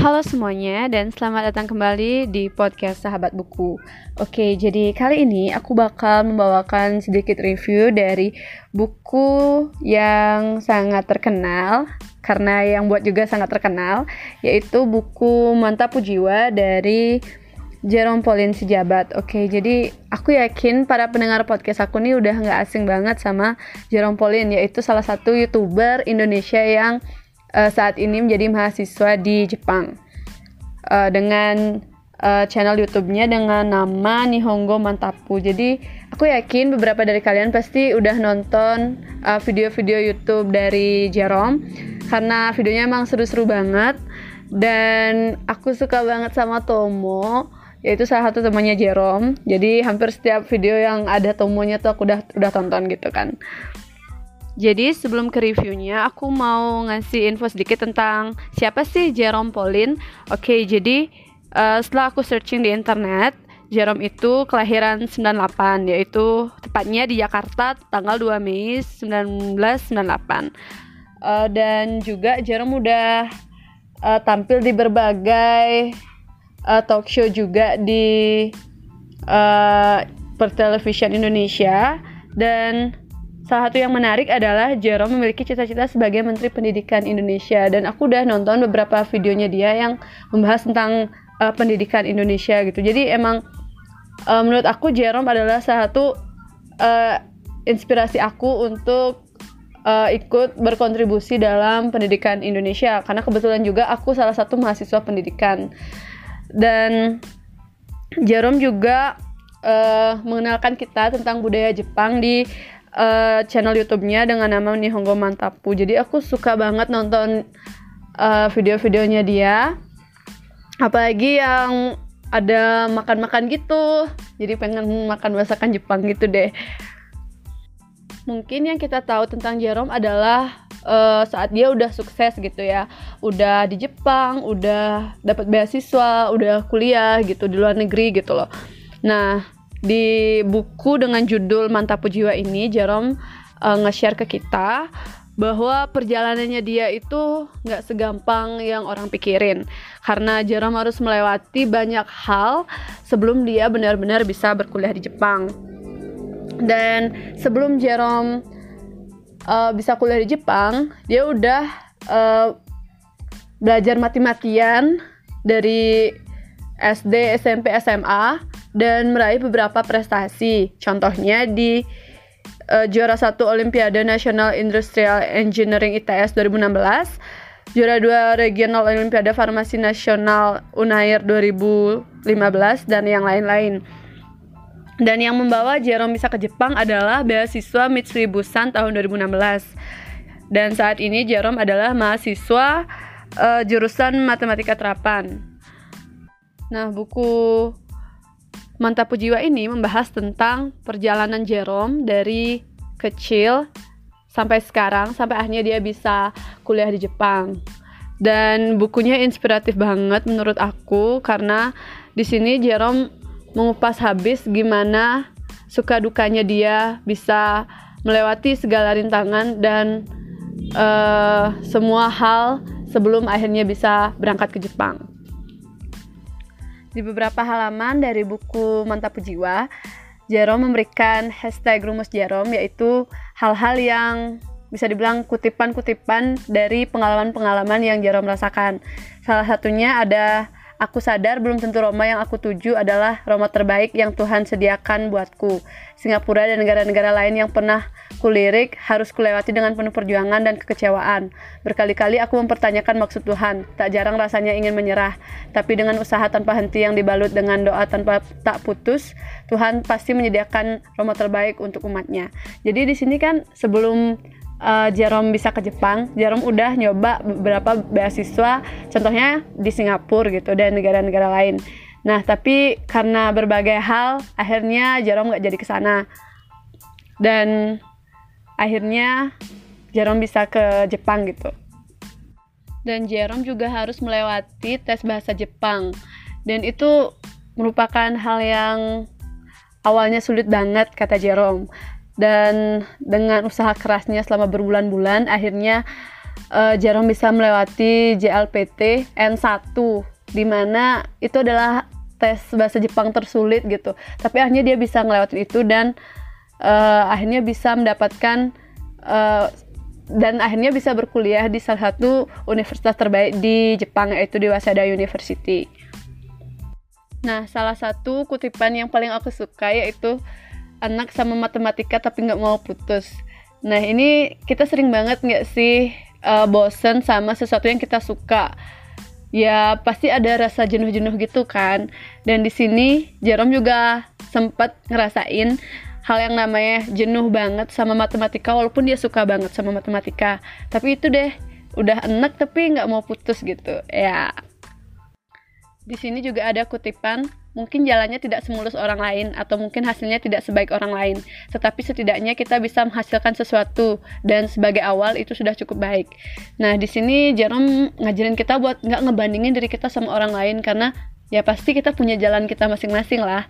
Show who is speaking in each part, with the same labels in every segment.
Speaker 1: Halo semuanya dan selamat datang kembali di podcast Sahabat Buku. Oke, jadi kali ini aku bakal membawakan sedikit review dari buku yang sangat terkenal karena yang buat juga sangat terkenal yaitu buku Mantap Jiwa dari Jerome Pauline Sejabat. Oke, jadi aku yakin para pendengar podcast aku nih udah nggak asing banget sama Jerome Pauline yaitu salah satu youtuber Indonesia yang uh, saat ini menjadi mahasiswa di Jepang uh, dengan uh, channel YouTube-nya dengan nama Nihongo Mantapu. Jadi aku yakin beberapa dari kalian pasti udah nonton video-video uh, YouTube dari Jerome karena videonya emang seru-seru banget dan aku suka banget sama Tomo yaitu salah satu temannya Jerome. Jadi hampir setiap video yang ada Tomonya tuh aku udah udah tonton gitu kan. Jadi sebelum ke reviewnya, aku mau ngasih info sedikit tentang siapa sih Jerome Pauline. Oke, jadi uh, setelah aku searching di internet, Jerome itu kelahiran 98, yaitu tepatnya di Jakarta tanggal 2 Mei 1998. Uh, dan juga Jerome udah uh, tampil di berbagai uh, talk show juga di uh, pertelevisian Indonesia dan Salah satu yang menarik adalah Jerome memiliki cita-cita sebagai Menteri Pendidikan Indonesia. Dan aku udah nonton beberapa videonya dia yang membahas tentang uh, pendidikan Indonesia gitu. Jadi emang uh, menurut aku Jerome adalah salah satu uh, inspirasi aku untuk uh, ikut berkontribusi dalam pendidikan Indonesia. Karena kebetulan juga aku salah satu mahasiswa pendidikan. Dan Jerome juga uh, mengenalkan kita tentang budaya Jepang di uh, channel YouTube-nya dengan nama Nihongo Mantapu. Jadi aku suka banget nonton uh, video-videonya dia. Apalagi yang ada makan-makan gitu. Jadi pengen makan masakan Jepang gitu deh. Mungkin yang kita tahu tentang Jerome adalah uh, saat dia udah sukses gitu ya. Udah di Jepang, udah dapat beasiswa, udah kuliah gitu di luar negeri gitu loh. Nah, di buku dengan judul Mantapu Jiwa ini Jerome uh, nge-share ke kita bahwa perjalanannya dia itu nggak segampang yang orang pikirin. Karena Jerome harus melewati banyak hal sebelum dia benar-benar bisa berkuliah di Jepang. Dan sebelum Jerome uh, bisa kuliah di Jepang dia udah uh, belajar mati-matian dari SD, SMP, SMA dan meraih beberapa prestasi. Contohnya di uh, juara satu Olimpiade Nasional Industrial Engineering ITS 2016, juara dua Regional Olimpiade Farmasi Nasional Unair 2015 dan yang lain-lain. Dan yang membawa Jerome bisa ke Jepang adalah beasiswa Mitsui Busan tahun 2016. Dan saat ini Jerome adalah mahasiswa uh, jurusan Matematika Terapan. Nah, buku Mantap Jiwa ini membahas tentang perjalanan Jerome dari kecil sampai sekarang sampai akhirnya dia bisa kuliah di Jepang. Dan bukunya inspiratif banget menurut aku karena di sini Jerome mengupas habis gimana suka dukanya dia bisa melewati segala rintangan dan uh, semua hal sebelum akhirnya bisa berangkat ke Jepang. Di beberapa halaman dari buku Mantap Jiwa, Jerome memberikan hashtag rumus Jerome yaitu hal-hal yang bisa dibilang kutipan-kutipan dari pengalaman-pengalaman yang Jerome rasakan. Salah satunya ada Aku sadar belum tentu Roma yang aku tuju adalah Roma terbaik yang Tuhan sediakan buatku. Singapura dan negara-negara lain yang pernah kulirik harus kulewati dengan penuh perjuangan dan kekecewaan. Berkali-kali aku mempertanyakan maksud Tuhan. Tak jarang rasanya ingin menyerah. Tapi dengan usaha tanpa henti yang dibalut dengan doa tanpa tak putus, Tuhan pasti menyediakan Roma terbaik untuk umatnya. Jadi di sini kan sebelum uh, Jerome bisa ke Jepang, Jerome udah nyoba beberapa beasiswa, contohnya di Singapura gitu dan negara-negara lain. Nah, tapi karena berbagai hal, akhirnya Jerome nggak jadi ke sana. Dan akhirnya Jerome bisa ke Jepang gitu. Dan Jerome juga harus melewati tes bahasa Jepang. Dan itu merupakan hal yang awalnya sulit banget kata Jerome. Dan dengan usaha kerasnya selama berbulan-bulan, akhirnya uh, Jerome bisa melewati JLPT N1 di mana itu adalah tes bahasa Jepang tersulit gitu tapi akhirnya dia bisa ngelewatin itu dan uh, akhirnya bisa mendapatkan uh, dan akhirnya bisa berkuliah di salah satu universitas terbaik di Jepang yaitu di Waseda University. Nah, salah satu kutipan yang paling aku suka yaitu anak sama matematika tapi nggak mau putus. Nah, ini kita sering banget nggak sih uh, bosen sama sesuatu yang kita suka? ya pasti ada rasa jenuh-jenuh gitu kan. Dan di sini Jerome juga sempat ngerasain hal yang namanya jenuh banget sama matematika walaupun dia suka banget sama matematika. Tapi itu deh udah enak tapi nggak mau putus gitu. Ya. Di sini juga ada kutipan mungkin jalannya tidak semulus orang lain atau mungkin hasilnya tidak sebaik orang lain. Tetapi setidaknya kita bisa menghasilkan sesuatu dan sebagai awal itu sudah cukup baik. Nah di sini Jerome ngajarin kita buat nggak ngebandingin diri kita sama orang lain karena ya pasti kita punya jalan kita masing-masing lah.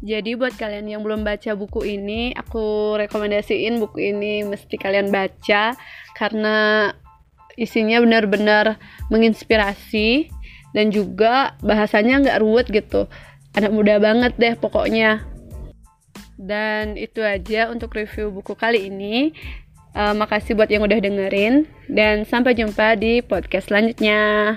Speaker 1: Jadi buat kalian yang belum baca buku ini, aku rekomendasiin buku ini mesti kalian baca karena isinya benar-benar menginspirasi dan juga bahasanya nggak ruwet gitu. Anak muda banget deh pokoknya. Dan itu aja untuk review buku kali ini. Uh, makasih buat yang udah dengerin. Dan sampai jumpa di podcast selanjutnya